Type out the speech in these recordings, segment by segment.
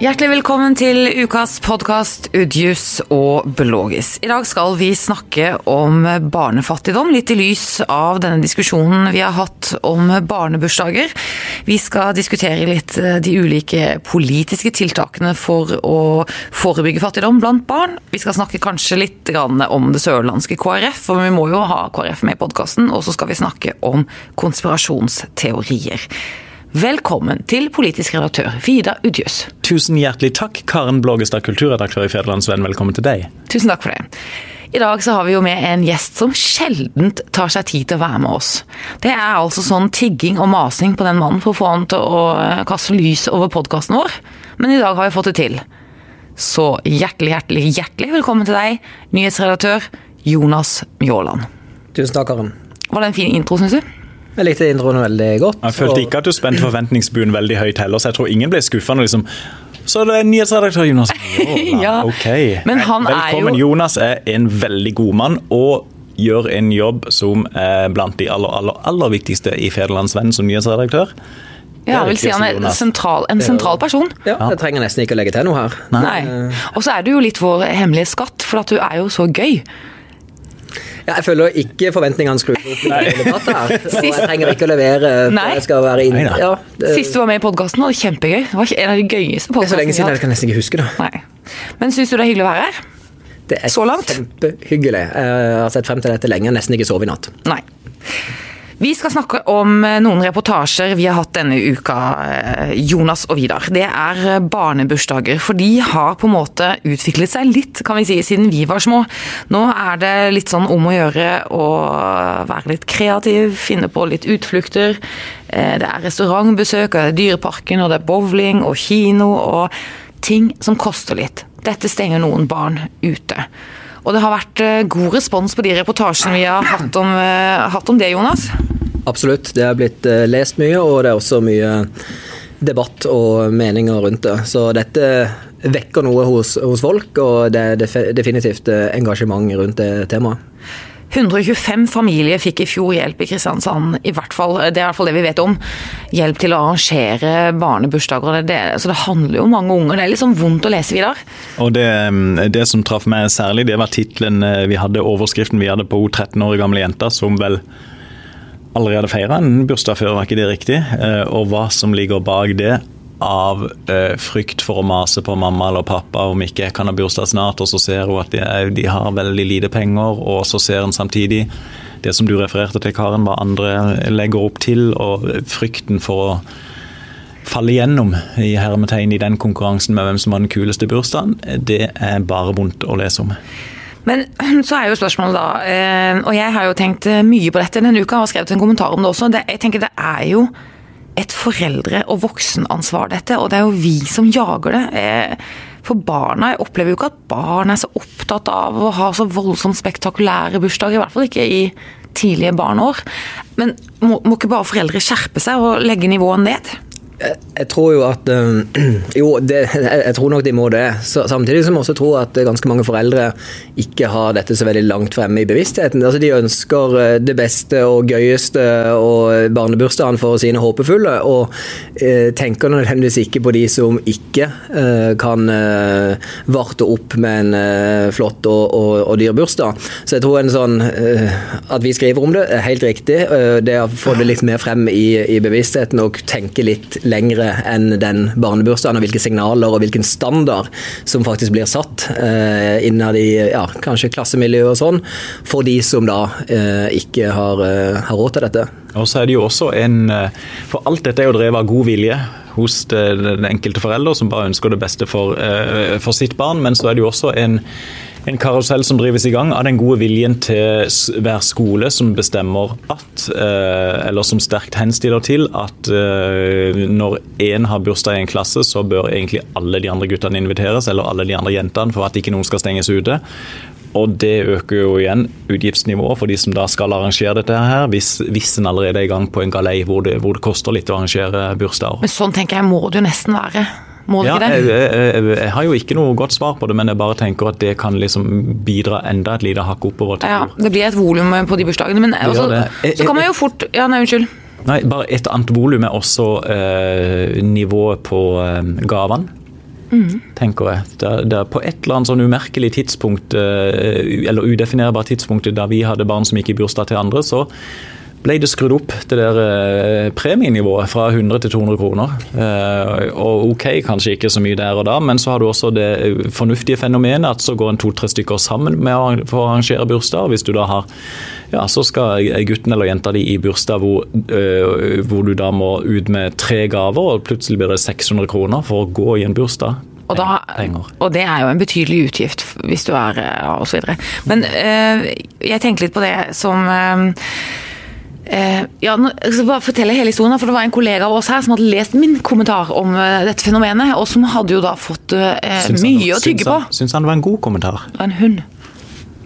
Hjertelig velkommen til ukas podkast Udjus og Blågis. I dag skal vi snakke om barnefattigdom, litt i lys av denne diskusjonen vi har hatt om barnebursdager. Vi skal diskutere litt eh, de ulike politiske tiltakene for å forebygge fattigdom blant barn. Vi skal snakke kanskje litt om det sørlandske KrF, for vi må jo ha KrF med i podkasten. Og så skal vi snakke om konspirasjonsteorier. Velkommen til politisk redaktør Vidar Udjøs. Tusen hjertelig takk, Karen Blågestad, kulturredaktør i Federlandsvenn. Velkommen til deg. Tusen takk for det. I dag så har vi jo med en gjest som sjeldent tar seg tid til å være med oss. Det er altså sånn tigging og masing på den mannen for å få han til å eh, kaste lys over podkasten vår. Men i dag har vi fått det til. Så hjertelig, hjertelig, hjertelig velkommen til deg, nyhetsredaktør Jonas Mjåland. Tusen takk, Karen. Var det en fin intro, syns du? Jeg likte introen veldig godt. Jeg følte ikke at du spente forventningsbuen veldig høyt heller, så jeg tror ingen ble skuffa når liksom så det er nyhetsredaktør Jonas. ja, ok. Men han Velkommen. er jo Jonas er en veldig god mann og gjør en jobb som er blant de aller, aller, aller viktigste i Federlandsvennen som nyhetsredaktør. Ja, jeg vil si han er sentral, en sentral person. Ja, Jeg trenger nesten ikke å legge til noe her. Nei. Og så er du jo litt vår hemmelige skatt, for at du er jo så gøy. Ja, jeg føler ikke forventningene skrur opp. i det hele tatt her. Og jeg trenger ikke å levere. Nei. Jeg skal være inn. Nei, nei. Ja, det, Sist du var med i podkasten, var det kjempegøy. Det var en av de gøyeste det er så lenge siden jeg kan nesten ikke huske det. Nei. Men syns du det er hyggelig å være her? Det er Så langt? kjempehyggelig. Jeg har sett frem til dette lenge. Nesten ikke sovet i natt. Nei. Vi skal snakke om eh, noen reportasjer vi har hatt denne uka, eh, Jonas og Vidar. Det er eh, barnebursdager, for de har på en måte utviklet seg litt, kan vi si, siden vi var små. Nå er det litt sånn om å gjøre å være litt kreativ, finne på litt utflukter. Det er restaurantbesøk, og det er Dyreparken, og det er bowling og kino og ting som koster litt. Dette stenger noen barn ute. Og det har vært god respons på de reportasjene vi har hatt om, hatt om det, Jonas? Absolutt. Det er blitt eh, lest mye, og det er også mye debatt og meninger rundt det. Så dette vekker noe hos, hos folk, og det er definitivt eh, engasjement rundt det temaet. 125 familier fikk i fjor hjelp i Kristiansand, i hvert fall, det er i hvert fall det vi vet om. Hjelp til å arrangere barnebursdager. Det, det, så det handler jo om mange unger. Det er litt sånn vondt å lese, Vidar. Og det, det som traff meg særlig, det var tittelen eh, vi hadde, overskriften vi hadde på hun 13 år gamle jenta, som vel hadde feira en bursdag før, var ikke det riktig? Eh, Og hva som ligger bak det av eh, frykt for å mase på mamma eller pappa om ikke jeg kan ha bursdag snart, og så ser hun at de, de har veldig lite penger, og så ser hun samtidig det som du refererte til, Karen, hva andre legger opp til, og frykten for å falle gjennom i hermetegn i den konkurransen med hvem som har den kuleste bursdagen, det er bare vondt å lese om. Men så er jo spørsmålet da, eh, og jeg har jo tenkt eh, mye på dette denne uka, og skrevet en kommentar om det også. Det, jeg tenker det er jo et foreldre- og voksenansvar dette, og det er jo vi som jager det. Eh, For barna, jeg opplever jo ikke at barn er så opptatt av å ha så voldsomt spektakulære bursdager, i hvert fall ikke i tidlige barneår. Men må, må ikke bare foreldre skjerpe seg og legge nivået ned? Jeg, tror jo at eh, Jo, det, jeg, tror nok de må det. Samtidig som jeg også tror at ganske mange foreldre ikke har dette så veldig langt fremme i bevisstheten. Altså, de ønsker eh, det beste og gøyeste og barnebursdagen for sine håpefulle, og eh, tenker nødvendigvis ikke på de som ikke eh, kan eh, varte opp med en eh, flott og, og, og dyr bursdag. Så jeg tror en sånn eh, At vi skriver om det, er helt riktig. Det å få det litt mer frem i, i bevisstheten og tenke litt lengre enn den barnebursdagen, og hvilke signaler og hvilken standard som faktisk blir satt eh, innad i ja, kanskje klassemiljøet og sånn, for de som da eh, ikke har, eh, har råd til dette. Og så er det jo også en eh, For alt dette er jo drevet av god vilje hos den enkelte forelder, som bare ønsker det beste for, eh, for sitt barn. Men så er det jo også en, en karusell som drives i gang av den gode viljen til hver skole som bestemmer at, eh, eller som sterkt henstiller til, at eh, når én har bursdag i en klasse, så bør egentlig alle de andre guttene inviteres, eller alle de andre jentene, for at ikke noen skal stenges ute. Og det øker jo igjen utgiftsnivået for de som da skal arrangere dette her, hvis, hvis en allerede er i gang på en galei hvor det, hvor det koster litt å arrangere bursdager. Men sånn tenker jeg må det jo nesten være. Må det Ja, ikke det? jeg, jeg, jeg har jo ikke noe godt svar på det, men jeg bare tenker at det kan liksom bidra enda et lite hakk oppover til Ja, det blir et volum på de bursdagene, men også. Eh, så kan man jo fort Ja, nei, unnskyld. Nei, bare et annet volum er også eh, nivået på eh, gavene. tenker jeg. Det, det er på et eller annet sånn umerkelig tidspunkt, eh, eller udefinerbart tidspunkt da vi hadde barn som gikk i bursdag til andre, så ble det skrudd opp det der eh, premienivået fra 100 til 200 kroner. Eh, og ok, kanskje ikke så mye der og da, men så har du også det fornuftige fenomenet at så går en to-tre stykker sammen med å, arrangere bursdag. Hvis du da har ja, så skal gutten eller jenta di i bursdag hvor, hvor du da må ut med tre gaver, og plutselig blir det 600 kroner for å gå i en bursdag. Og, da, og, det er jo en betydelig utgift hvis du er ja, osv. Men øh, jeg tenker litt på det som øh, Eh, ja, jeg skal bare fortelle hele historien, for Det var en kollega av oss her som hadde lest min kommentar om uh, dette fenomenet, og som hadde jo da fått uh, mye å tygge på. Syns han det var en god kommentar? Det var en hund.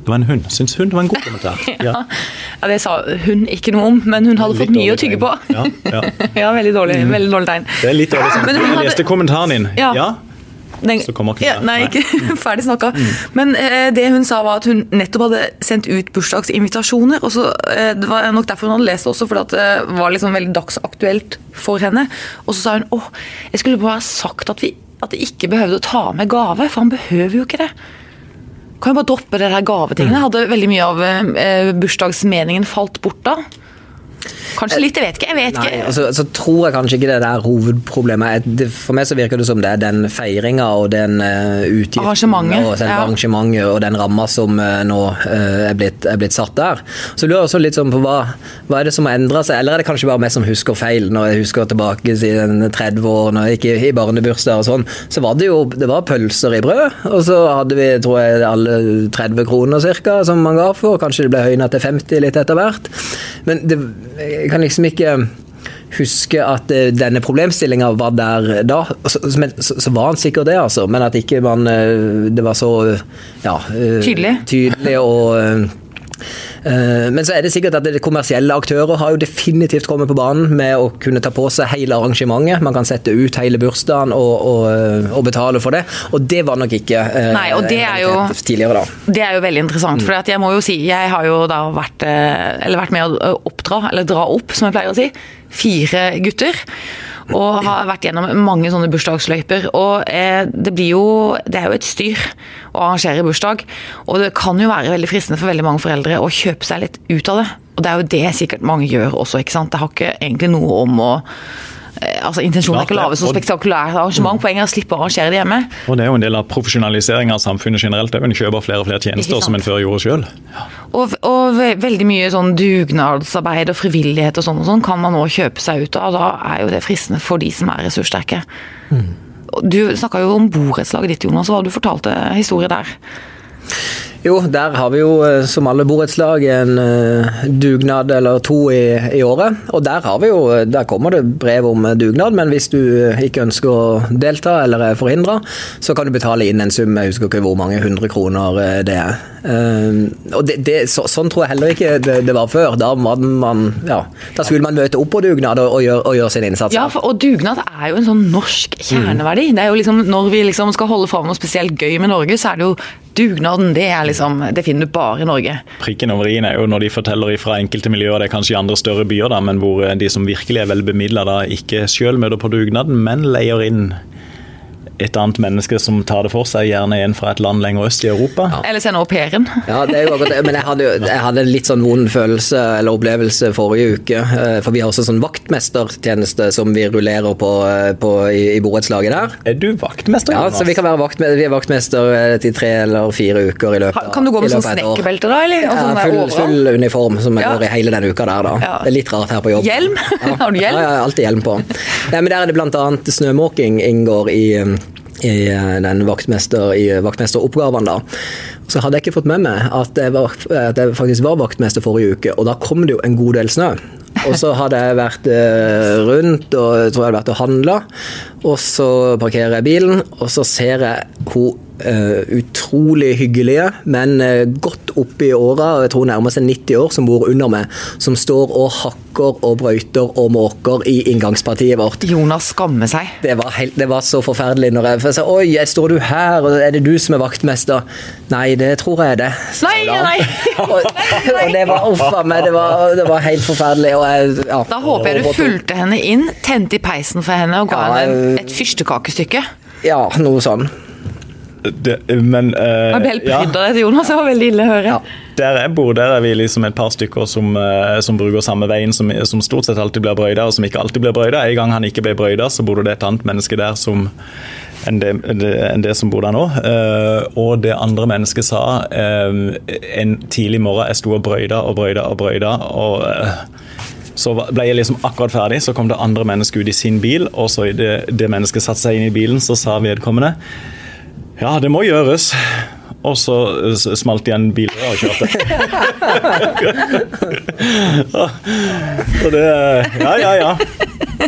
Det var en hund. Syns hun det var en god kommentar? ja. ja. ja, Det sa hun ikke noe om, men hun hadde fått mye å tygge på. ja, ja. veldig dårlig, mm. veldig dårlig tegn. Det er litt dårlig sånn. Jeg hadde... leste kommentaren din. ja. Den, så kommer ja, nei, ikke ferdig snakka. Mm. Men eh, det hun sa var at hun nettopp hadde sendt ut bursdagsinvitasjoner. og så, eh, Det var nok derfor hun hadde lest det også, for det var liksom veldig dagsaktuelt for henne. Og så sa hun åh, jeg skulle bare sagt at vi at de ikke behøvde å ta med gave, for han behøver jo ikke det. Kan jo bare droppe det her gavetingene. Mm. Hadde veldig mye av eh, bursdagsmeningen falt bort da. Kanskje litt, jeg vet ikke. jeg vet Nei, ikke. Altså, så tror jeg kanskje ikke det der hovedproblemet. For meg så virker det som det er den feiringa og den uh, utgiften arrangementet, og ja. arrangementet og den ramma som uh, nå uh, er, blitt, er, blitt, satt der. Så lurer jeg også litt sånn på hva, hva er det som har endra seg, eller er det kanskje bare meg som husker feil? Når jeg husker tilbake siden 30 år, når jeg gikk i, i barnebursdag og sånn, så var det jo det var pølser i brød, og så hadde vi tror jeg alle 30 kroner ca. som man ga for, kanskje det ble høyna til 50 litt etter hvert. Men det jeg kan liksom ikke huske at eh, denne problemstillinga var der da. Så, så, så, var han sikkert det, altså. Men at ikke man eh, Det var så ja, eh, tydelig. tydelig og men så er det sikkert at det kommersielle aktører har jo definitivt kommet på banen med å kunne ta på seg hele arrangementet. Man kan sette ut hele bursdagen og, og, eh, og betale for det. Og det var nok ikke eh, Nei, og det er jo, tidligere, da. Det er jo veldig interessant. Mm. For jeg må jo si, jeg har jo da vært, vært med å oppdra, eller dra opp, som jeg pleier å si, fire gutter og har vært gjennom mange sånne bursdagsløyper. Og eh, det blir jo Det er jo et styr å arrangere bursdag. Og det kan jo være veldig fristende for veldig mange foreldre å kjøpe seg litt ut av det. Og det er jo det sikkert mange gjør også, ikke sant. Det har ikke egentlig noe om å altså Intensjonen er ikke å lage så spektakulært arrangement, poenget er å slippe å arrangere det hjemme. Og Det er jo en del av profesjonalisering av samfunnet generelt. En kjøper flere og flere tjenester som en før gjorde sjøl. Ja. Og, og, veldig mye sånn dugnadsarbeid og frivillighet og sånn og sånn kan man nå kjøpe seg ut av. Da er jo det fristende for de som er ressurssterke. Mm. Du snakka jo om borettslaget ditt, Jonas, og du fortalte historie der. Jo, der har vi jo eh, som alle borettslag en uh, dugnad eller to i, i, året. Og der har vi jo, der kommer det brev om dugnad, men hvis du ikke ønsker å delta eller er forhindra, så kan du betale inn en sum, jeg husker ikke hvor mange hundre kroner eh, det er. Og det, det, så, Sånn tror jeg heller ikke det, det var før. Da, man, ja, da, skulle man møte opp på dugnad og, og, gjøre, og gjøre, sin innsats. Ja, for, og dugnad er jo en sånn norsk kjerneverdi. Mm. Det er jo liksom, Når vi liksom skal holde fram noe spesielt gøy med Norge, så er det jo dugnaden. Det liksom, det finner du bare i Norge. Prikken over i-en er jo når de forteller fra enkelte miljøer, det er kanskje i andre større byer, da, men hvor de som virkelig er velbemidla, ikke sjøl møter på dugnaden, men leier inn et annet menneske som tar det for seg, gjerne en fra et land lenger øst i Europa. Ja. Eller sender au pairen. Ja, det er jo akkurat det. Men jeg hadde, jeg hadde en litt sånn vond følelse eller opplevelse forrige uke. Eh, for vi har også sånn vaktmestertjeneste som vi rullerer på, eh, på i, i borettslaget der. Er du vaktmester? Ja, så vi kan være vaktmester, vi er vaktmester eh, til tre eller fire uker i løpet av Kan du gå med sånn snekkerbelte da, eller? Ja, sånn full, full, uniform som jeg ja. går i hele den uka der, da. Ja. Det er litt rart her på jobb. Hjelm? Ja. har du hjelm? Ja, ja, alltid hjelm på. Nei, men der er det annet snømåking inngår i i eh, den vaktmester, i vaktmesteroppgavene. da. Så hadde jeg ikke fått med meg at jeg, var, at jeg faktisk var vaktmester forrige uke, og da kom det jo en god del snø. Og så hadde jeg vært eh, rundt og jeg tror jeg hadde vært og handla. Og så parkerer jeg bilen, og så ser jeg hun utrolig hyggelige, men uh, godt oppe i åra, jeg tror nærmer seg 90 år, som bor under meg, som står og hakker og brøyter og måker i inngangspartiet vårt. Jonas skammer seg. Det var, helt, det var så forferdelig når jeg sa oi, står du her, og er det du som er vaktmester? Nei, det tror jeg er det. Nei, nei. og, og, det var uffa meg, det var, det var helt forferdelig. Jeg, ja, da håper jeg du fulgte henne inn, tente i peisen for henne og ga ja, henne et fyrstekakestykke. Ja, noe sånn. Det, men uh, Jeg ble helt av dette, Jonas. Det var veldig ille å høre. Ja. der jeg bor, der er vi liksom et par stykker som, uh, som bruker samme veien, som, som stort sett alltid blir brøyda, og som ikke alltid blir brøyda. En gang han ikke ble brøyda, så bodde det et annet menneske der som enn det, enn det som bor der nå. Uh, og det andre mennesket sa uh, en tidlig morgen jeg sto og brøyda og brøyda og brøyda. og uh, så ble jeg liksom akkurat ferdig, så kom det andre mennesket ut i sin bil, og så det, det mennesket satte seg inn i bilen, så sa vedkommende ja, det må gjøres. Og så smalt igjen bilen og kjørte. så det Ja, ja, ja.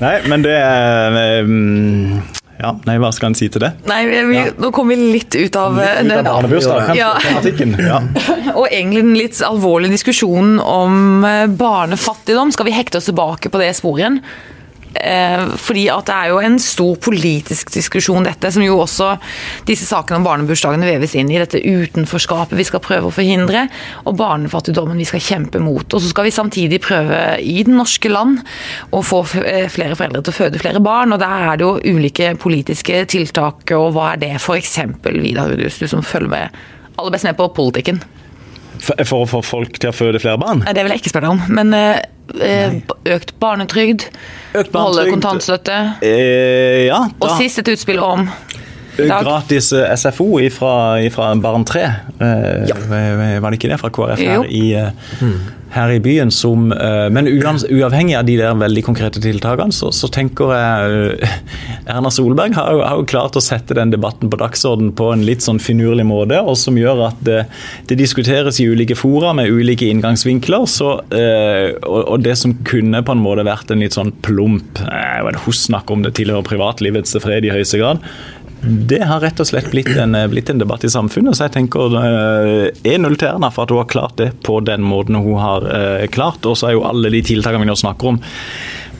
Nei, men det er mm, Ja, nei, hva skal en si til det? Nei, vi, vi, Nå kom vi litt ut av eh, Ut av den- Ja. Ja. Og egentlig en litt alvorlig diskusjon om eh, barnefattigdom. Skal vi hekte oss tilbake på det sporet? Eh, fordi at det er jo en stor politisk diskusjon dette, som jo også disse sakene om barnebursdagene veves inn i. Dette utenforskapet vi skal prøve å forhindre, og barnefattigdommen vi skal kjempe mot. Og så skal vi samtidig prøve i det norske land å få eh, flere foreldre til å føde flere barn. Og der er det jo ulike politiske tiltak, og hva er det f.eks. Vidar Rudius, du som følger med aller best med på politikken? For, for å få folk til å føde flere barn? Nei, det vil jeg ikke spørre om. Men eh, eh, økt barnetrygd, Økt holde kontantstøtte, Eh, ja, og sist et utspill om. Gratis eh, SFO fra, Barn 3. Ja. Var det ikke det fra KrF her i, eh, her i byen? Som, eh, men uavhengig av de der veldig konkrete tiltakene, så, så tenker jeg eh, Erna Solberg har har jo klart å sette den debatten på dagsorden på en litt sånn finurlig måte, og som gjør at det, det diskuteres i ulike fora med ulike inngangsvinkler. Så, eh, og, og det som kunne på en måte vært en litt sånn plump eh, Hun snakker om det tilhører privatlivets fred i høyeste grad. Det har rett og slett blitt en, blitt en debatt i samfunnet, så jeg tenker eh, 1-0 til Erna for at hun har klart det på den måten hun har eh, klart. Og så er jo alle de tiltakene vi nå snakker om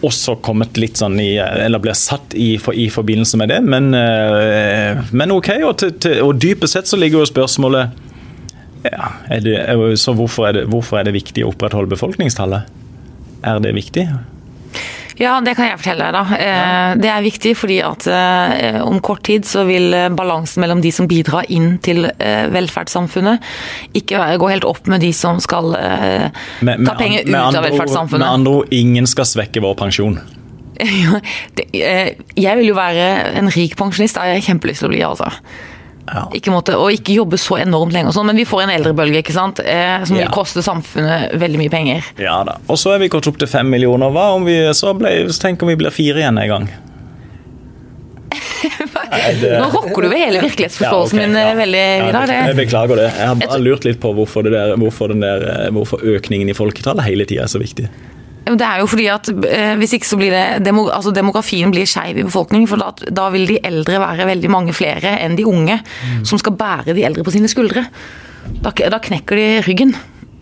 også kommet litt sånn i Eller blir satt i, for, i forbindelse med det. Men, eh, men OK. Og, til, til, og dypest sett så ligger jo spørsmålet ja, det, Så hvorfor er, det, hvorfor er det viktig å opprettholde befolkningstallet? Er det viktig? Ja, det kan jeg fortelle deg, da. Eh, Det er viktig fordi at eh, om kort tid så vil eh, balansen mellom de som bidrar inn til velferdssamfunnet, ikke gå helt opp med de som skal eh, Med- ta penger ut av velferdssamfunnet. Med andre ord, ingen skal svekke vår pensjon. Jeg vil jo være en rik pensjonist, det har jeg kjempelyst til å bli, altså. Ja. Ikke måtte, og ikke jobbe så enormt lenge og sånn, men vi får en eldrebølge, ikke sant. Eh, som Ja. vil koste samfunnet veldig mye penger. Ja da. Og så er vi gått opp til fem millioner. Hva om vi så, ble, så om vi blir fire igjen en gang? det- Nå rokker du ved hele virkelighetsforståelsen Ja, okay, min eh, ja. veldig, Ja, Det... Jeg beklager det. Jeg har bare lurt litt på hvorfor, det der, hvorfor, den der, eh, hvorfor økningen i folketallet hele tida er så viktig. Det er jo fordi at eh, hvis ikke så blir det demo, altså Demografien blir skeiv i befolkningen, for da, da vil de eldre være veldig mange flere enn de unge som skal bære de eldre på sine skuldre. Da, da knekker de ryggen.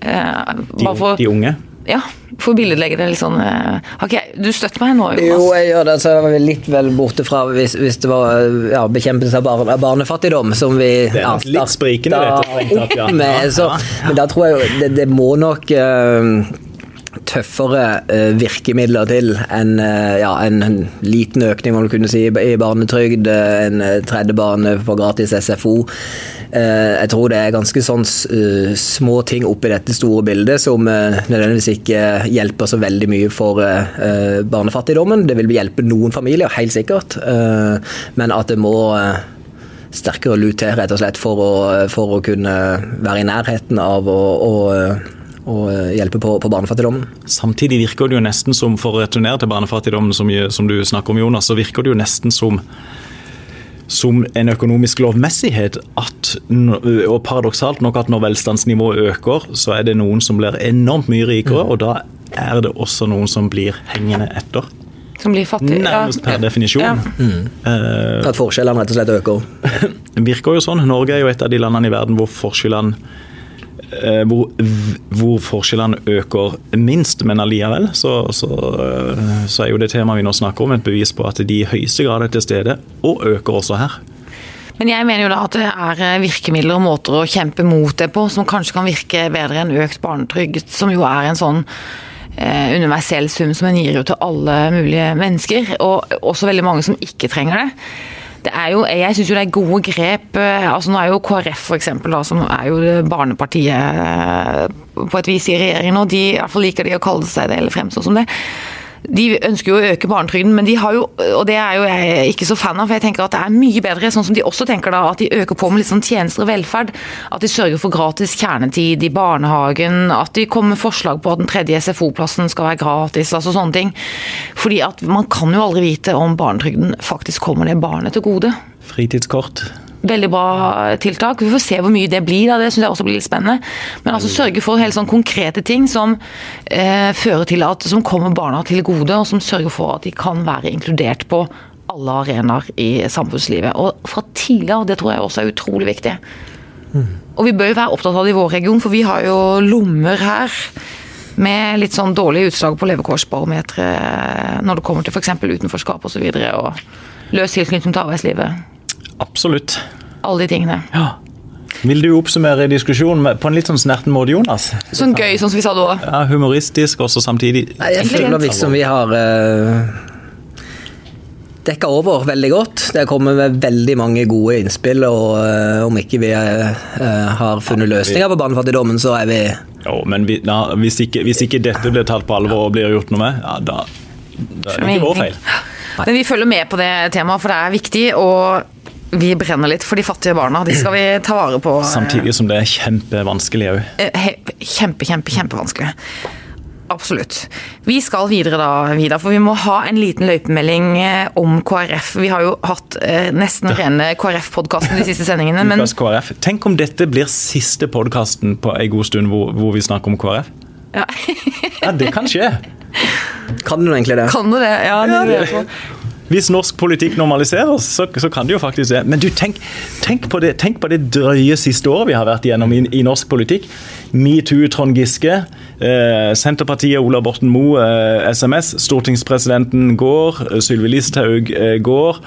Eh, De, bare for, de unge. ja, for å billedlegge det litt sånn eh, har ikke jeg- Du støtter meg nå, Jonas. Jo, jeg gjør det. Så er vi litt vel borte fra hvis, hvis det var ja, bekjempelse av barne, barnefattigdom som vi Det er nok litt sprikende, dette, ja. Så, men da tror jeg jo det, det må nok eh, tøffere uh, virkemidler til enn uh, ja, en, en liten økning om du kunne si, i barnetrygd, uh, en tredje barn for gratis SFO. Jeg tror det er ganske sånn små ting oppi dette store bildet som nødvendigvis ikke hjelper så veldig mye for barnefattigdommen. Det vil hjelpe noen familier, helt sikkert, men at det må sterkere lut til, rett og slett, for å, for å kunne være i nærheten av å, å, å hjelpe på, på barnefattigdommen. Samtidig virker det jo nesten som, for å returnere til barnefattigdommen som, som du snakker om, Jonas, så virker det jo nesten som som en økonomisk lovmessighet at, og paradoksalt nok at når velstandsnivået øker, så er det noen som blir enormt mye rikere, og da er det også noen som blir hengende etter. Som blir fattig. Nærmest per Ja. definisjon. Ja. Eh, At forskjellene rett og slett øker. det virker jo sånn. Norge er jo et av de landene i verden hvor forskjellene eh, hvor, hvor forskjellene øker minst, men allikevel så, så, eh, så er jo det temaet vi nå snakker om et bevis på at de i høyeste grad er til stede, og øker også her. Men jeg mener jo da at det er eh, virkemidler og måter å kjempe mot det på som kanskje kan virke bedre enn økt barnetrygd, som jo er en sånn eh, universell sum som en gir jo til alle mulige mennesker, og også veldig mange som ikke trenger det. Det er jo, jeg syns jo det er gode grep. eh, altså Nå er jo KrF for eksempel, da, som er jo barnepartiet eh, på et vis i regjeringen, og de i hvert fall liker de å kalle seg det, eller fremstå som det. De ønsker jo å øke barnetrygden, men de har jo, og det er jo jeg ikke så fan av, for jeg tenker at det er mye bedre, sånn som de også tenker da, at de øker på med litt sånn tjenester og velferd. At de sørger for gratis kjernetid i barnehagen, at de kommer med forslag på at den tredje SFO-plassen skal være gratis, altså sånne ting. Fordi at man kan jo aldri vite om barnetrygden faktisk kommer det barnet til gode. Fritidskort. Veldig bra tiltak. Vi får se hvor mye det blir. Da. Det synes jeg også blir litt spennende. Men altså sørge for helt sånn konkrete ting som eh, fører til at, som kommer barna til gode, og som sørger for at de kan være inkludert på alle arenaer i samfunnslivet. Og fra tidligere, det tror jeg også er utrolig viktig. Og vi bør jo være opptatt av det i vår region, for vi har jo lommer her med litt sånn dårlige utslag på levekårsbarometeret når det kommer til f.eks. utenforskap osv. Og, så videre, og løs tilknytning til arbeidslivet. Absolutt. Alle de tingene. Ja. Vil du oppsummere diskusjonen på en litt sånn snerten måte, Jonas? Sånn gøy, sånn som vi sa da. Ja, Humoristisk, også samtidig Nei, jeg føler liksom vi har uh, dekka over veldig godt. Det har kommet med veldig mange gode innspill, og uh, om ikke vi uh, har funnet løsninger på barnefattigdommen, så er vi Jo, men vi, da, hvis, ikke, hvis ikke dette blir tatt på alvor og blir gjort noe med, ja, da, da er det ikke vår feil. Men vi følger med på det temaet, for det er viktig. Og vi brenner litt for de fattige barna. De skal vi ta vare på. Samtidig som det er kjempevanskelig òg. Eh, Kjempe, kjempe, kjempevanskelig. Absolutt. Vi skal videre da, Vidar, for vi må ha en liten løypemelding eh, om KrF. Vi har jo hatt eh, nesten rene KrF-podkasten de siste sendingene, men KrF. Tenk om dette blir siste podkasten på en god stund hvor, hvor vi snakker om KrF. ja. Ja, det kan skje. Kan du egentlig det? kan du det? Ja, det ja, det. Hvis norsk politikk normaliseres, så, så kan det jo faktisk det. Men du, tenk, tenk, på det, tenk på det drøye siste året vi har vært igjennom i, i norsk politikk. Metoo, Trond Giske. Eh, Senterpartiet, Ola Borten Moe, eh, SMS. Stortingspresidenten går. eh, Sylvi Listhaug eh, går.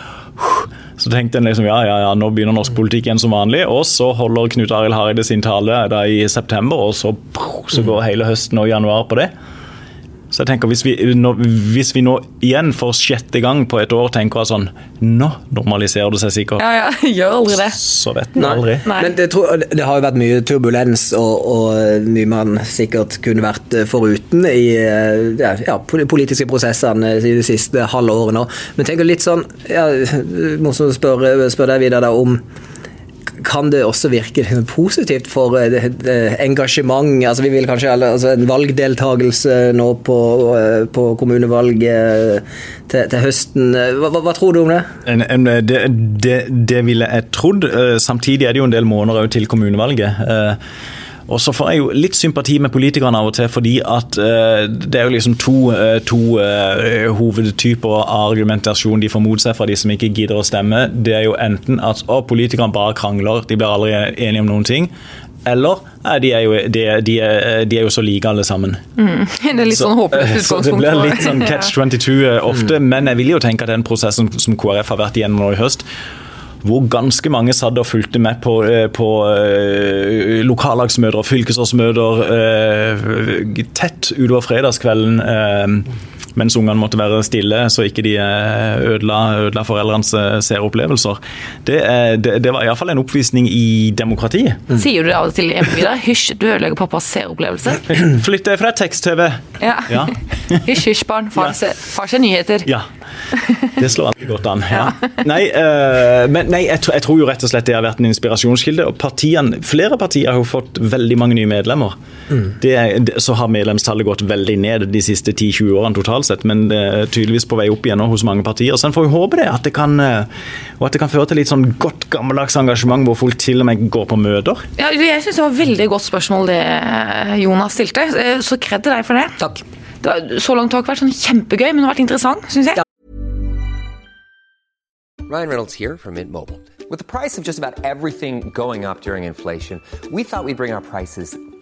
Så tenkte en liksom ja, ja, ja, nå begynner norsk politikk igjen som vanlig. Og så holder Knut Arild Hareide sin tale da i september, og så, så går hele høsten og januar på det. Så jeg tenker hvis vi, nå, hvis vi nå igjen for sjette gang på et år tenker at sånn Nå normaliserer det seg sikkert. Ja, ja, gjør aldri det. Så vet en aldri. Nei. Men det, tror, det har jo vært mye turbulens og, og mye man sikkert kunne vært foruten i de ja, ja, politiske prosessene i de siste halve årene. Men tenk litt sånn ja, Morsomt å spørre, spør deg videre om kan det også virke liksom positivt for eh, engasjement? altså Vi vil kanskje altså En valgdeltagelse nå på, eh, på kommunevalget til, til høsten. Hva, hva, tror du om det? Det, det, det ville jeg trodd. Eh, Samtidig er det jo en del måneder til kommunevalget. Og så får jeg jo litt sympati med politikerne av og til, fordi at uh, det er jo liksom to, uh, to uh, hovedtyper av argumentasjon de får mot seg fra de som ikke gidder å stemme. Det er jo enten at å, politikerne bare krangler, de blir aldri enige om noen ting. Eller de, er jo, de, de, er, de er jo så like alle sammen. Det er litt sånn håpløst Så utgangspunkt. det blir litt sånn catch 22 ofte. ofte, men jeg vil jo tenke at den prosessen som KrF har vært igjennom nå i høst, hvor ganske mange satt og fulgte med på, eh, på eh, lokallagsmøter og fylkesårsmøter eh, tett utover fredagskvelden. Mens ungene måtte være stille, så ikke de eh, ødela, ødela foreldrenes eh, seeropplevelser. Det, det, det var iallfall en oppvisning i demokrati. Sier du det av og til hjemme, Vidar? Hysj, du ødelegger pappas seeropplevelse. Flytt deg fra tekst-TV! Ja. Ja. Hysj, hysj, barn. Far ser, far ser nyheter. Ja. Det slår alltid godt an. Ja. Nei, uh, men nei jeg, tror- jeg tror jo rett og slett det har vært en inspirasjonskilde. og partiene, Flere partier har jo fått veldig mange nye medlemmer. Det er, det, så har medlemstallet gått veldig ned de siste 10-20 årene totalt sett, men det er tydeligvis på vei opp igjen hos mange partier. Så en får jo håpe det, at det kan, eh, og at det kan føre til litt sånn godt gammeldags engasjement hvor folk til og med går på møter. Ja, jeg syns det var et veldig godt spørsmål det Jonas stilte, Eh, så kred til deg for det. Takk. det har, så langt har det ikke vært sånn kjempegøy, men det har vært interessant, syns jeg. Ryan Reynolds here from Mint Mobile. With the price of just about everything going up during inflation, we thought we'd bring our prices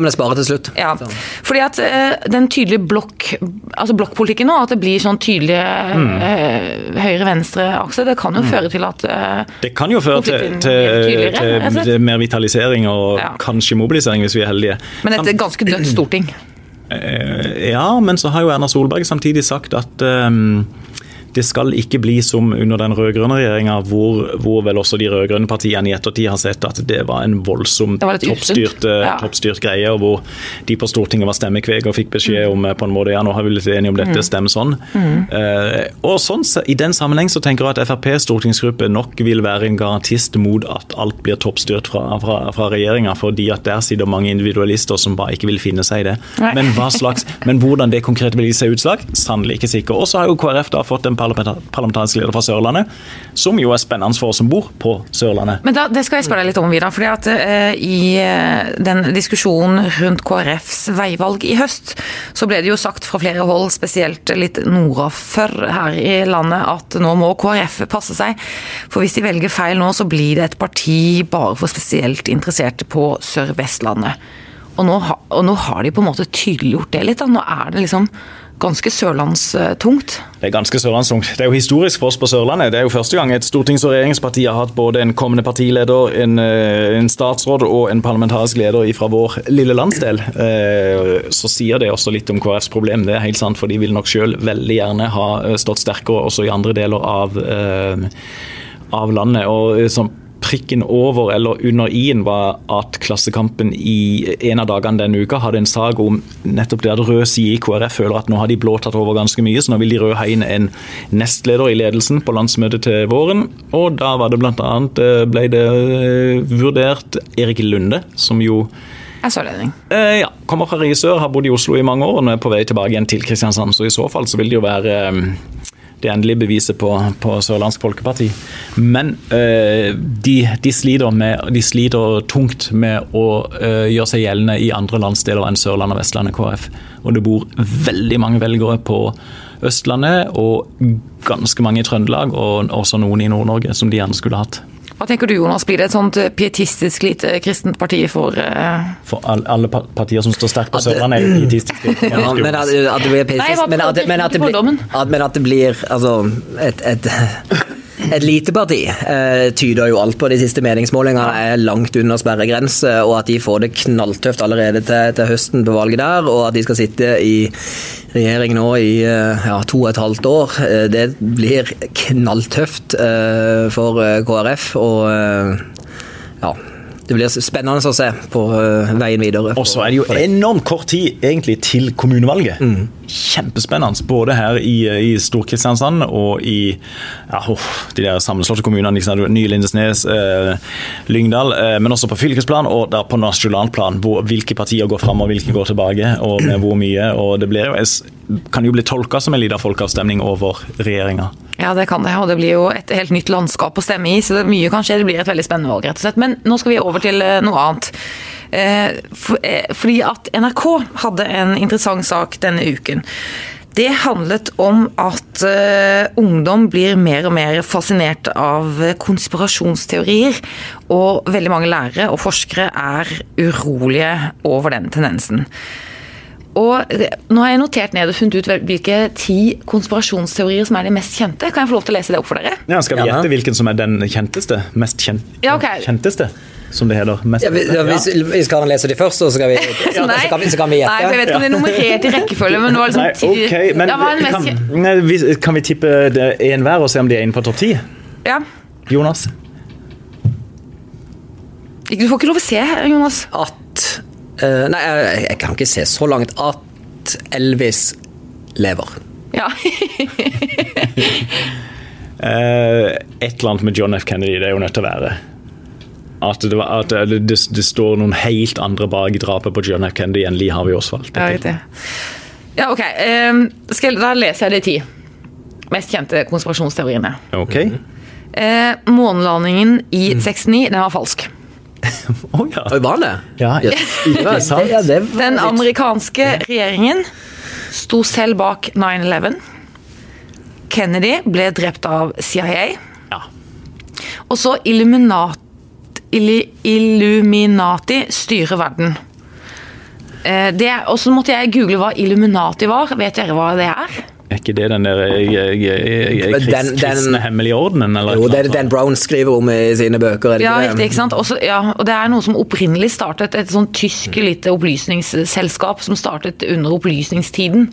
Men jeg sparer til slutt. Ja, fordi at eh, den tydelige blokk, altså blokkpolitikken nå, at det blir sånn tydelige eh, høyre-venstre-akse, det kan jo føre til at eh, Det kan jo føre til, til, til, mer vitalisering og Ja. kanskje mobilisering, hvis vi er heldige. Men et ganske dødt storting. Eh, Ja, men så har jo Erna Solberg samtidig sagt at ehm, det skal ikke bli som under den rød-grønne regjeringa, hvor, hvor vel også de rød-grønne partiene i ettertid har sett at det var en voldsom var toppstyrt, eh, Ja. toppstyrt greie, og hvor de på Stortinget var stemmekveg og fikk beskjed om eh, på en måte, ja, nå har vi blitt enige om dette, Mm. stem sånn. Eh, og sånn, I den sammenheng så tenker jeg at FrPs stortingsgruppe nok vil være en garantist mot at alt blir toppstyrt fra, fra, fra regjeringa, fordi at der sitter mange individualister som bare ikke vil finne seg i det. Men slags, men hvordan det konkret vil gi seg utslag, sannelig ikke sikker. Og så har jo KrF da fått en parlamentarisk leder fra Sørlandet, som jo er spennende for oss som bor på Sørlandet. Men da, det skal jeg spørre deg litt om, Vidar. fordi at uh, I eh, den diskusjonen rundt KrFs veivalg i høst, så ble det jo sagt fra flere hold, spesielt litt nordafor her i landet, at nå må KrF passe seg. For hvis de velger feil nå, så blir det et parti bare for spesielt interesserte på Sør-Vestlandet. Og nå, og nå har de på en måte tydeliggjort det litt. da. Nå er det liksom ganske sørlandstungt. Det er ganske sørlandstungt. Det er jo historisk for oss på Sørlandet. Det er jo første gang et stortings- og regjeringsparti har hatt både en kommende partileder, en, eh, en statsråd og en parlamentarisk leder fra vår lille landsdel. Eh, Så sier det også litt om KrFs problem. Det er helt sant, for de vil nok sjøl veldig gjerne ha eh, stått sterkere også i andre deler av, av landet. Og sånn prikken over eller under i-en var at Klassekampen i en av dagene denne uka hadde en sak om nettopp det at rød side i KrF føler at nå har de blå tatt over ganske mye, så nå vil de røde ha inn en nestleder i ledelsen på landsmøtet til våren. Og da var det annet, eh, ble det eh, vurdert Erik Lunde, som jo Jeg er sørlending. Eh, ja, kommer fra Risør, har bodd i Oslo i mange år og nå er på vei tilbake igjen til Kristiansand. Så i så fall så vil det jo være det endelige beviset på, på Sørlandsk Folkeparti. Men øh, de, de, sliter med, de sliter tungt med å øh, gjøre seg gjeldende i andre landsdeler enn Sørlandet og Vestlandet KrF. Og det bor veldig mange velgere på Østlandet og ganske mange i Trøndelag, og også noen i Nord-Norge som de gjerne skulle hatt. Hva tenker du, Jonas? Blir det et sånt pietistisk lite kristent parti for uh... For all, alle partier som står sterkt på Sørlandet, er pietistiske. Ja, men at, at det blir pietistisk, men men blir, men at det blir altså, et, et, et lite parti eh, tyder jo alt på. De siste meningsmålingene er langt under sperregrense, og at de får det knalltøft allerede til, til høsten på valget der, og at de skal sitte i regjering nå i eh, ja, to og et halvt år, eh, det blir knalltøft eh, for KrF. og ja, det blir spennende å se på eh, veien videre. Og så er det jo enormt kort tid egentlig til kommunevalget. Kjempespennende. Både her i, i Stor-Kristiansand og i ja, oh, de der sammenslåtte kommunene. Liksom, Nye Lindesnes, eh, Lyngdal. Eh, men også på fylkesplan og der på nasjonalt plan. Hvor, hvilke partier går fram og hvilke går tilbake, og med hvor mye. og Det blir kan jo bli tolka som en liten folkeavstemning over regjeringa. Ja, det kan det, og det blir jo et helt nytt landskap å stemme i, så det, mye kan skje. Det blir et veldig spennende valg, rett og slett. Men nå skal vi over til eh, noe annet. Eh, eh, fordi at NRK hadde en interessant sak denne uken. Det handlet om at ungdom blir mer og mer fascinert av konspirasjonsteorier. Og veldig mange lærere og forskere er urolige over den tendensen. Og nå har jeg notert ned og funnet ut hvilke ti konspirasjonsteorier som er de mest kjente. Kan jeg få lov til å lese det opp for dere? Ja, skal vi gjette hvilken som er den kjenteste? Mest kjent, Ja, okay. kjenteste, som det heter. Mest, Ja, vi- ja, hvis, hvis Karen leser de først, så skal vi, så Nei. kan vi, så kan vi Nei, for jeg vet ikke om det er nummerert i rekkefølge, men det var liksom Nei, ti- ok, men ja, kan, nei, vi- kan vi tippe en hver og se om de er inne på topp ti? Ja. Jonas? Du får ikke lov å se, Jonas. at eh, Nei, jeg, jeg kan ikke se så langt at Elvis lever. Ja. uh, et eller annet med John F. Kennedy, det er jo nødt til å være. At det, var, at det, det, det står noen helt andre bak drapet på John F. Kennedy enn Lee Harvey Oswald. Ja. Ja, ok. Um, skal, da leser jeg de ti mest kjente konspirasjonsteoriene. Ok. Uh, månelandingen i 69, den var falsk. Å ja. Oi, var det? Ja, Ja, det- ja, det var Den litt- amerikanske regjeringen sto selv bak 9-11. Kennedy ble drept av CIA. Ja. Og så Illuminat, Illuminati styrer verden. Eh, Og så måtte jeg google hva Illuminati var. Vet dere hva det er? Er ikke det den der eh, eh, eh, kristne hemmelige ordenen? Eller Jo, det er det Dan Brown skriver om i sine bøker. er Ja, riktig, ikke sant? Også, ja, og det er noe som opprinnelig startet et sånn tysk lite opplysningsselskap som startet under opplysningstiden.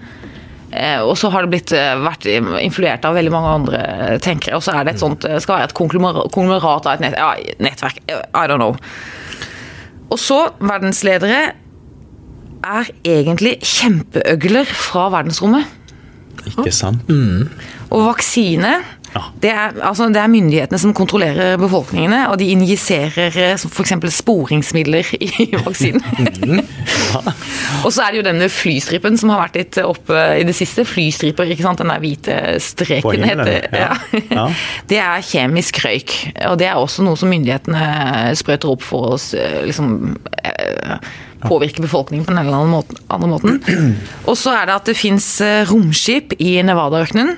Eh, og så har det blitt, eh, vært influert av veldig mange andre eh, tenkere. Og så er det et sånt, eh, skal være et konglomerat av et nett, ja, nettverk. eh, I don't know. Og så, verdensledere er egentlig kjempeøgler fra verdensrommet. Ikke sant? Og vaksine, Ja. det, er, altså, det er myndighetene som kontrollerer befolkningene, og de injiserer f.eks. sporingsmidler i vaksinen. og så er det jo denne flystripen som har vært litt oppe i det siste. Flystriper, ikke sant. Den der hvite streken himmelen, heter ja. Ja. Det er kjemisk røyk, og det er også noe som myndighetene sprøyter opp for oss. liksom eh, påvirke befolkningen på den eller andre måten. Andre måten. Og så er det at det fins romskip i Nevada-ørkenen.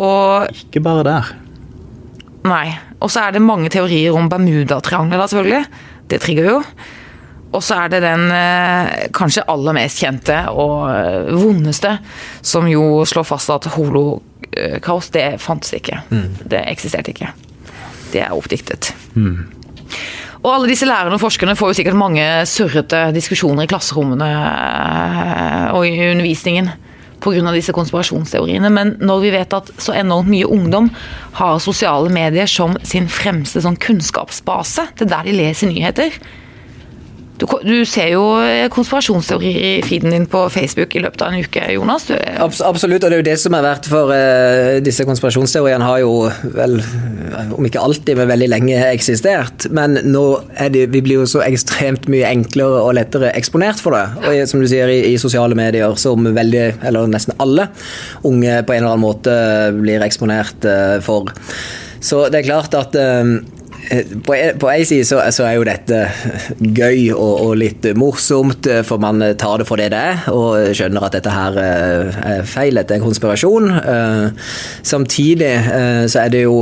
Og Ikke bare der. Nei. Og så er det mange teorier om Bermudatriangelet, da, selvfølgelig. Det trigger jo. Og så er det den eh, kanskje aller mest kjente og eh, vondeste, som jo slår fast at holokaos, det fantes ikke. Det eksisterte ikke. Det er oppdiktet. Og alle disse lærerne og forskerne får jo sikkert mange surrete diskusjoner i klasserommene eh, og i undervisningen pga. disse konspirasjonsteoriene. Men når vi vet at så enormt mye ungdom har sosiale medier som sin fremste sånn kunnskapsbase, er der de leser nyheter. Du, du ser jo konspirasjonsteorier i feeden din på Facebook i løpet av en uke, Jonas. Du, Abs absolutt, og det er jo det som er verdt for uh, disse konspirasjonsteoriene har jo vel, om ikke alltid, men veldig lenge eksistert. Men nå er det, vi blir jo så ekstremt mye enklere og lettere eksponert for det. Og som du sier, i, i sosiale medier som veldig, eller nesten alle unge på en eller annen måte blir eksponert uh, for. Så det er klart at eh, på en, side så, så er jo dette gøy og, og litt morsomt, eh, for man tar det for det det er, og skjønner at dette her eh, er feil, dette er konspirasjon. Eh, Samtidig eh, så er det jo,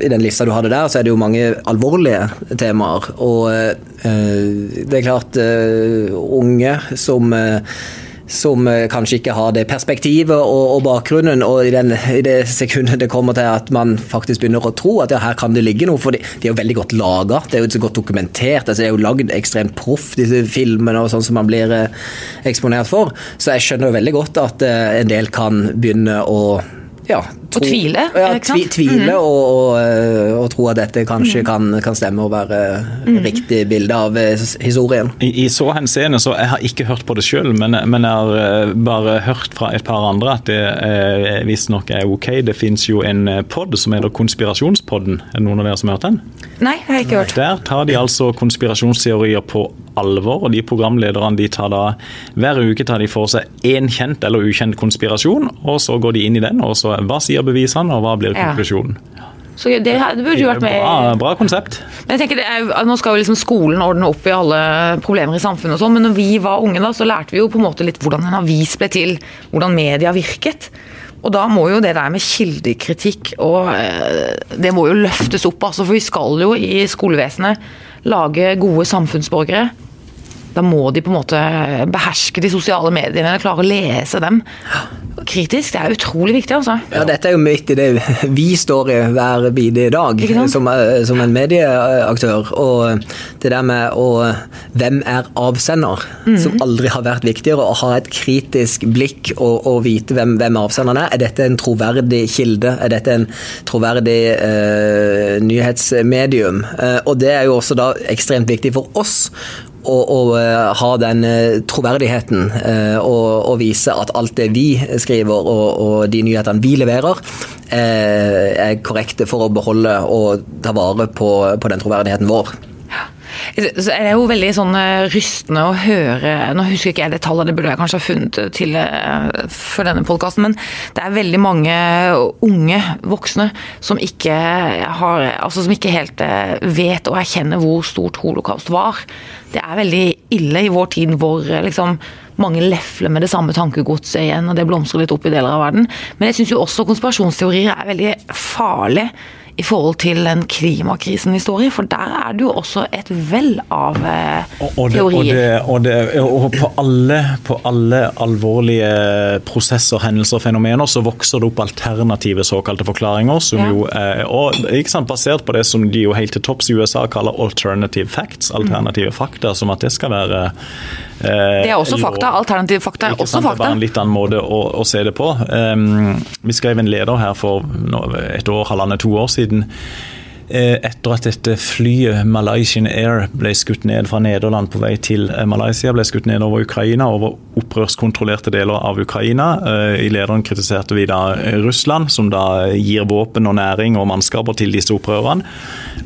i den lista du hadde der, så er det jo mange alvorlige temaer. Og eh, det er klart, eh, unge som eh, som eh, kanskje ikke har det perspektivet og, og bakgrunnen, og i, den, i det sekundet det kommer til at man faktisk begynner å tro at ja, her kan det ligge noe, for de, de er jo veldig godt laga, det er jo så godt dokumentert, altså, det er jo lagd ekstremt proff, disse filmene og sånn som man blir eh, eksponert for, så jeg skjønner jo veldig godt at eh, en del kan begynne å ja, tro, tvile, ja, tvi, tvile og, og, eh, og tro at dette kanskje kan, kan stemme og være riktig bilde av eh, historien. I, I så henseende så Jeg har ikke hørt på det sjøl, men, men jeg har eh, bare hørt fra et par andre at det eh, visstnok er ok. Det fins jo en eh, pod som heter Konspirasjonspodden. Er det noen av dere som har hørt den? nei, det har jeg ikke hørt. Der tar de altså konspirasjonsteorier på alvor, og de programlederne de tar da hver uke tar de for seg én kjent eller ukjent konspirasjon, og så går de inn i den. og så Hva sier bevisene, og hva blir Ja. konklusjonen? Så det, det burde jo vært med Bra, bra konsept. Men jeg tenker det er, Nå skal jo liksom skolen ordne opp i alle problemer i samfunnet, og sånn, men når vi var unge, da, så lærte vi jo på en måte litt hvordan en avis ble til. Hvordan media virket. Og da må jo det der med kildekritikk og eh, Det må jo løftes opp, altså, for vi skal jo i skolevesenet lage gode samfunnsborgere. Da må de på en måte beherske de sosiale mediene, eller klare å lese dem kritisk. Det er utrolig viktig, altså. Ja, dette er jo midt i det vi står i hver bidige dag som, eh, som en medieaktør. Og det der med å Hvem er avsender? Mhm. Som aldri har vært viktigere. Å ha et kritisk blikk og, og vite hvem, hvem avsenderen er. Er dette en troverdig kilde? Er dette en troverdig eh, nyhetsmedium? Eh, og det er jo også da ekstremt viktig for oss å, å eh, ha den eh, troverdigheten eh, og, og vise at alt det vi skriver og, og de nyhetene vi leverer, er korrekte for å beholde og ta vare på, på den troverdigheten vår. Så er det jo veldig sånn eh, rystende å høre Nå husker ikke jeg det tallet, det burde jeg kanskje ha funnet til eh, for denne podkasten, men det er veldig mange unge voksne som ikke har Altså som ikke helt eh, vet og erkjenner hvor stort holocaust var. Det er veldig ille i vår tid hvor liksom mange lefler med det samme tankegodset igjen, og det blomstrer litt opp i deler av verden. Men jeg syns jo også konspirasjonsteorier er veldig farlig i forhold til den klimakrisen vi står i, for der er det jo også et vell av eh, Og, og, det, og, teorier. det, og, det, og på, alle, på alle alvorlige prosesser, hendelser og fenomener så vokser det opp alternative såkalte forklaringer. som Ja. jo er, sant, Basert på det som de jo helt til topps i USA kaller alternative facts, alternative fakta, som at det skal være eh, Det er også fakta. Alternative fakta er også sant? Det er bare en litt annen måte å, å se det på. Um, vi skrev en leder her for et år, halvannet, to år siden. Eh, Etter at dette flyet Malaysian Air ble skutt ned fra Nederland på vei til eh, Malaysia, ble skutt ned over Ukraina, over opprørskontrollerte deler av Ukraina. Eh, I lederen kritiserte vi da Russland, som da gir våpen og næring og mannskaper til disse opprørerne.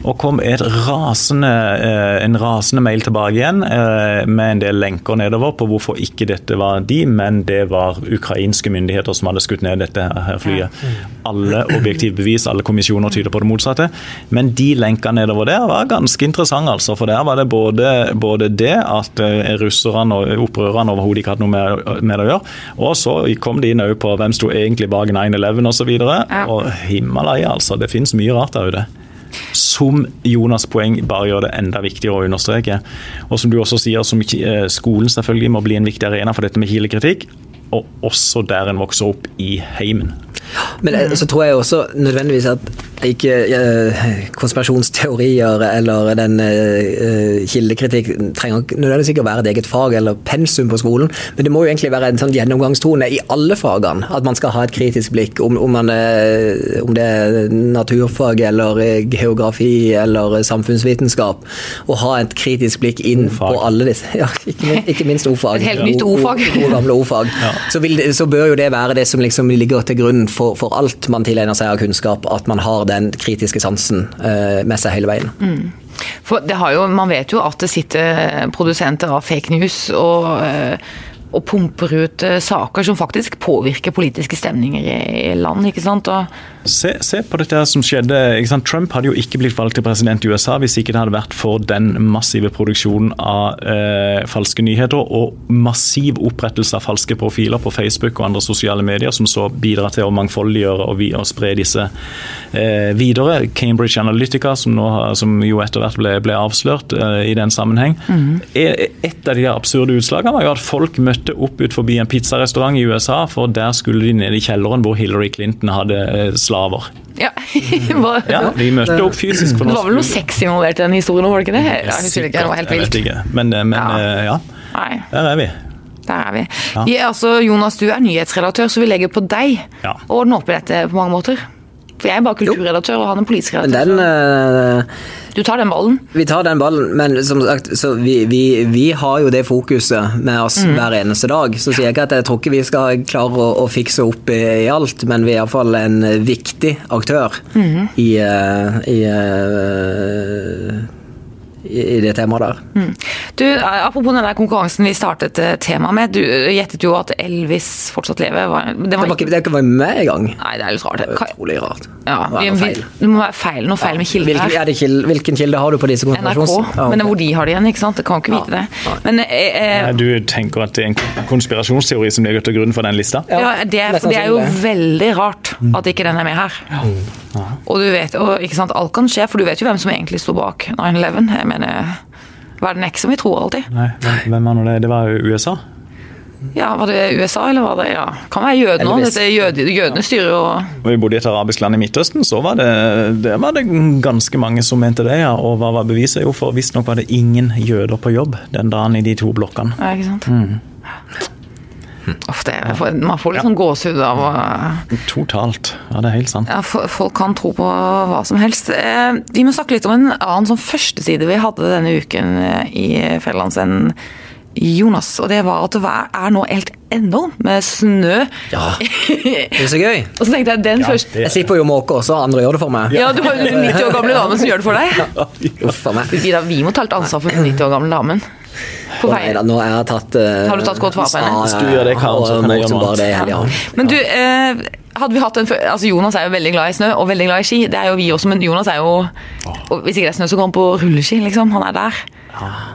Og kom rasende, en rasende mail tilbake igjen med en del lenker nedover på hvorfor ikke dette var de, men det var ukrainske myndigheter som hadde skutt ned dette flyet. Alle objektive bevis, alle kommisjoner tyder på det motsatte. Men de lenkene nedover der var ganske interessante, altså. For der var det både, både det at eh, russerne og opprørerne overhodet ikke hadde noe med, med det å gjøre, og så kom de inn òg på hvem sto egentlig bak 9-11 osv. Og, Ja. og Himalaya, altså. Det finnes mye rart der ute. Som Jonas' poeng bare gjør det enda viktigere å understreke. Og som du også sier, som eh, skolen selvfølgelig må bli en viktig arena for dette med kilekritikk. Og også der en vokser opp i heimen. Men mm. så tror jeg også nødvendigvis at ikke eh, konspirasjonsteorier eller den uh, kildekritikk trenger nødvendigvis ikke å være et eget fag eller pensum på skolen, men det må jo egentlig være en sånn gjennomgangstone i alle fagene. At man skal ha et kritisk blikk, om, om, man, uh, om det er naturfag eller geografi eller samfunnsvitenskap. Å ha et kritisk blikk inn på alle disse. Ja, ikke, ikke minst ordfag. Et helt nytt ordfag. Gode gamle ordfag. Så, vil, så bør jo det være det som liksom ligger til grunn for, for alt man tilegner seg av kunnskap, at man har den kritiske sansen eh, med seg hele veien. For det har jo, man vet jo at det sitter produsenter av fake news og, eh, og pumper ut eh, saker som faktisk påvirker politiske stemninger i, land, ikke sant. Og, Se, se på dette som skjedde. Ikke sant? Trump hadde jo ikke blitt valgt til president i USA hvis ikke det hadde vært for den massive produksjonen av eh, falske nyheter og massiv opprettelse av falske profiler på Facebook og andre sosiale medier, som så bidrar til å mangfoldiggjøre og, vi, og spre disse eh, videre. Cambridge Analytica, som, nå, som jo etter hvert ble, ble avslørt eh, i den sammenheng. Eh, Et av de absurde utslagene var jo at folk møtte opp ut forbi en pizzarestaurant i USA, for der skulle de ned i kjelleren hvor Hillary Clinton hadde eh, slaver. ja, Ja, de møtte opp fysisk Det var vel noe sex involvert i den historien, var det ikke det? Jeg husker ikke, det var helt vilt. Jeg vet ikke. Men, eh, men Ja. eh, ja, der er vi. der er vi. Ja. Vi altså, Jonas, du er nyhetsredaktør, så vi legger på deg Ja. å ordne opp i dette på mange måter. For jeg er bare kulturredaktør og han er politisk redaktør. den eh, Du tar den ballen. Vi tar den ballen, men som sagt, så vi, vi, vi har jo det fokuset med oss hver eneste dag. Så sier jeg ikke at jeg tror ikke vi skal klare å, å fikse opp i, i alt, men vi er iallfall en viktig aktør i, uh, i, eh, i, det temaet der. Du, eh, Apropos den der konkurransen vi startet eh, temaet med. Du eh, gjettet jo at Elvis fortsatt lever. Var, det Det var ikke, det var ikke med engang. Nei, det er litt rart. Det er utrolig rart. Ja, Det vi, feil. det må være feil, noe feil med kilde Hvilken, her. er det kilde, hvilken kilde har du på disse NRK. Ja, okay. men hvor de har det igjen, ikke sant? Det kan ikke vite det. Men eh, Nei, Du tenker at det er en konspirasjonsteori som ligger til grunn for den lista? ja, det, for det er jo veldig rart at ikke den er med her. Og du vet, og, ikke sant, alt kan skje, for du vet jo hvem som egentlig sto bak 9-11. Mener, verden er ikke som vi tror alltid. Nei, hvem var det? Det var USA? Ja, Var det USA, eller var det ja, Kan være jødene òg. Jød, Jøde, jødene styrer jo og... vi bodde i et arabisk land i Midtøsten, så var det, det var det ganske mange som mente det. ja. Og hva var beviset? Jo, for visstnok var det ingen jøder på jobb den dagen i de to blokkene. Ja, ikke sant? Uff, det, er- man får litt sånn gåsehud av å Totalt. Ja, det er helt sant. ja, Folk kan tro på hva som helst. Eh, Vi må snakke litt om en annen sånn førsteside vi hadde denne uken eh, i Fjellandsenden. Jonas, og det var at det er nå helt enormt med snø. Ja. Det er så gøy. Og så tenkte jeg den første det- Jeg slipper jo måke også, andre gjør det for meg. Ja, du har jo en 90 år gamle damen som gjør det for deg. Uff a meg. Vi må ta litt ansvar for den 90 år gamle damen. På vei. nei da, nå har jeg tatt uh, Har du tatt godt vare på henne? Hvis du gjør det, Karen, så kan jeg gjøre noe i. Men du, uh, hadde vi hatt en altså Jonas er jo veldig glad i snø og veldig glad i ski. Det er jo vi også, men Jonas er jo og Hvis ikke det er snø, så går han på rulleski, liksom. Han er der.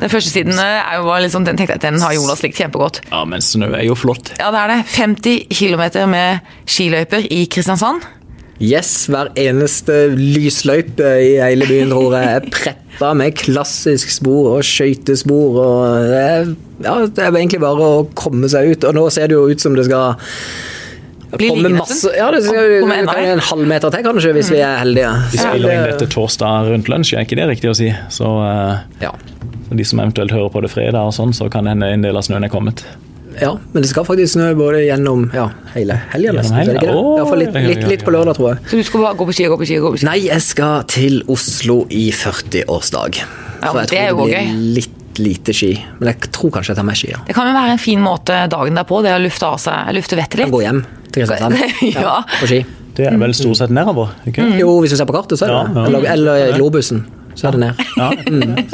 Den første siden eh, er jo sånn, den tenkte jeg at den har Jonas likt kjempegodt. Ja, men snø er jo flott. Ja, det er det. 50 km med skiløyper i Kristiansand. Yes, hver eneste lysløype i hele byen tror jeg er pretta med klassisk spor og skøytespor. og det er, ja, det er egentlig bare å komme seg ut. Og nå ser det jo ut som det skal Bli komme liggende masse? Ja, det skal komme mer? en halvmeter til kanskje, hvis vi er heldige. Vi spiller inn dette torsdag rundt lunsj, er ikke det riktig å si? Så eh, Ja. de som eventuelt hører på det fredag, og sånn, så kan det hende en del av snøen er kommet. Ja, men det skal faktisk snø både gjennom ja, hele helga. Gjennom nesten. er det ikke det? helga? I hvert fall litt, litt, litt på lørdag, tror jeg. Så du skal bare gå på ski og gå på ski gå på ski? Nei, jeg skal til Oslo i 40-årsdag. Ja, Så jeg det er tror jo det gøy. blir litt lite ski. Men jeg tror kanskje jeg tar med ski. Ja. Det kan jo være en fin måte dagen derpå, det å lufte av seg, lufte vettet litt. går hjem til Kristiansand. Ja. På ski. Det er vel stort sett nedover, ikke Mm. Jo, hvis du ser på kartet, så er det Ja, ja. Eller, eller globusen, så er det ned. Ja.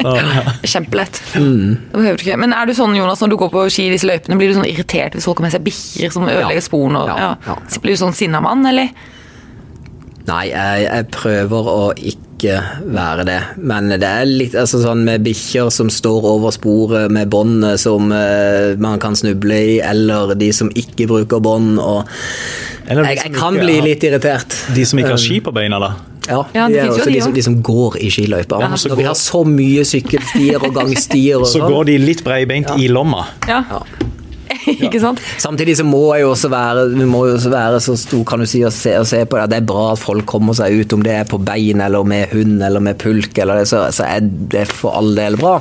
Så, ja. Kjempelett. Det ikke. Men er du sånn, Jonas, når du går på ski i disse løypene, blir du sånn irritert hvis folk har med seg bikkjer som ødelegger sporene? Ja, ja. ja, ja. Blir du sånn sinna mann, eller? Nei, jeg, jeg prøver å ikke være det. Men det er litt altså sånn med bikkjer som står over sporet med bånd som eh, man kan snuble i, eller de som ikke bruker bånd. og Eller de jeg, som jeg kan ikke bli har- litt irritert. De som ikke har ski på beina, da. Ja, Ja, de det er finnes jo også de de, som, også. de som går i skiløyper. Ja, så Når vi går- har så mye sykkelstier og gangstier og Så sånn. går de litt breibeint i lomma. Ja. ikke sant? Samtidig så må jeg jo også være Vi må jo også være så stor kan du si og se, og se på det. Det er bra at folk kommer seg ut, om det er på bein eller med hund eller med pulk, eller det, så, så er det for all del bra.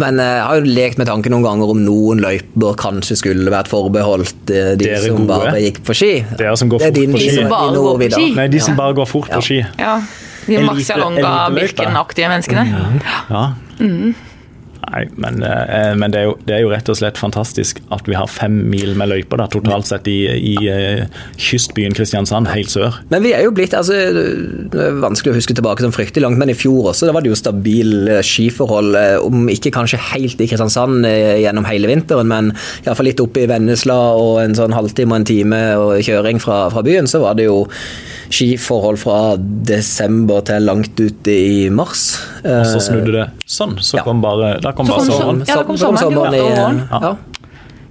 Men eh, jeg har jo lekt med tanken noen ganger om noen løyper kanskje skulle vært forbeholdt eh, de Dere som gode. bare gikk på ski. Dere som går fort din- på ski. De som bare går på ski. Nei, de som bare går fort på ski. Ja. De Elite- Marcialonga, eliteløype. Birken-aktige menneskene. Ja. Nei, men, eh, men det, er jo, det er jo rett og slett fantastisk at vi har fem mil med løyper da, totalt sett i, i eh, kystbyen Kristiansand, helt sør. Men vi er jo blitt altså, Det er vanskelig å huske tilbake som fryktelig langt, men i fjor også da var det jo skiforhold. eh, Om ikke kanskje helt i Kristiansand gjennom hele vinteren, men iallfall litt oppe i Vennesla og en sånn halvtime og en time og kjøring fra, fra byen, så var det jo skiforhold fra desember til langt ut i mars. Og så snudde det sånn, så Ja. kom bare, da kom Så kom sommeren. sånn. Ja, det kom Så kom sommeren, sommeren i, ja.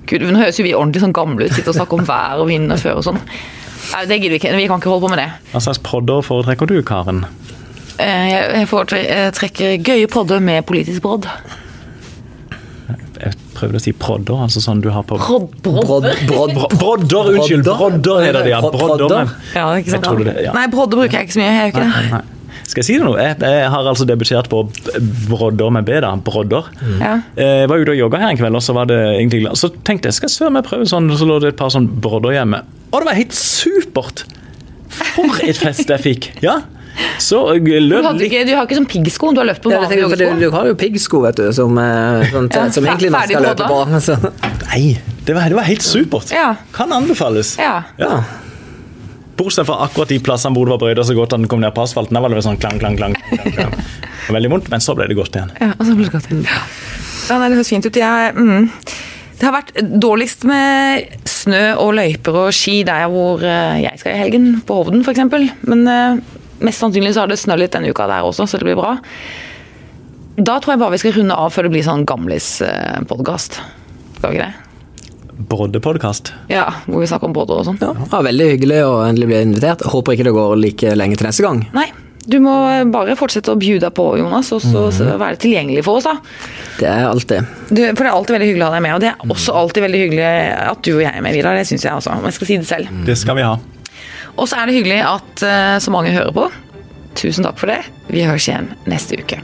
Gud, nå høres jo vi ordentlig sånn gamle ut, sitter og snakker om vær og vind og før og sånn. Nei, det gidder vi ikke. Vi kan ikke holde på med det. Hva slags prodder foretrekker du, Karen? Eh, Jeg foretrekker gøye podder med politisk brodd. Jeg prøvde å si prodder, altså sånn du har på Brodd, brodd, Bro- Brodder, unnskyld! Brodder heter det, ja. Brodder. Ja, ikke sant? Det, ja. Nei, brodder bruker jeg ikke så mye. Jeg gjør ikke det. Nei. Skal jeg si det nå? Jeg, jeg har altså debutert på brodder med B, da. Brodder. Ja. Jeg var ute og jogga her en kveld, og så var det egentlig glad. Så tenkte jeg skal søren meg prøve sånn, så lå det et par sånn brodder hjemme. Og det var helt supert! For et fest jeg fikk! Ja. Så løp Du, ikke, du har ikke sånn piggsko, du har løpt på Ja, vanlige tenker, du, du har jo piggsko, vet du, som, eh, sånn, Ja, som egentlig man skal løpe på. Så. Nei, det var, det var helt supert. Ja. Kan anbefales. Ja. Ja. Bortsett fra akkurat de plassene hvor det var brøyta så godt at den kom ned på asfalten. Der var det sånn klang, klang, klang. klang, veldig vondt, men så ble det godt igjen. Ja, og så ble det godt. Ja. Ja, nei, det høres fint ut. Jeg, mm, det har vært dårligst med snø og løyper og ski der hvor eh, jeg skal i helgen, på Hovden f.eks. Men eh, mest sannsynlig så har det snødd litt denne uka der også, så det blir bra. Da tror jeg bare vi skal runde av før det blir sånn gamlis-podkast. Skal vi ikke det? Broddepodkast. Ja, hvor vi snakker om Brodde og sånn. Ja, ja, veldig hyggelig å endelig bli invitert. Håper ikke det går like lenge til neste gang. Nei, du må bare fortsette å bjude deg på, Jonas, og så så være tilgjengelig for oss, da. Det er alltid. Du, for det er alltid veldig hyggelig å ha deg med, og det er også alltid veldig hyggelig at du og jeg er med, Vidar. Det syns jeg også, om jeg skal si det selv. Det skal vi ha. Og så er det hyggelig at eh, så mange hører på. Tusen takk for det. Vi høres igjen neste uke.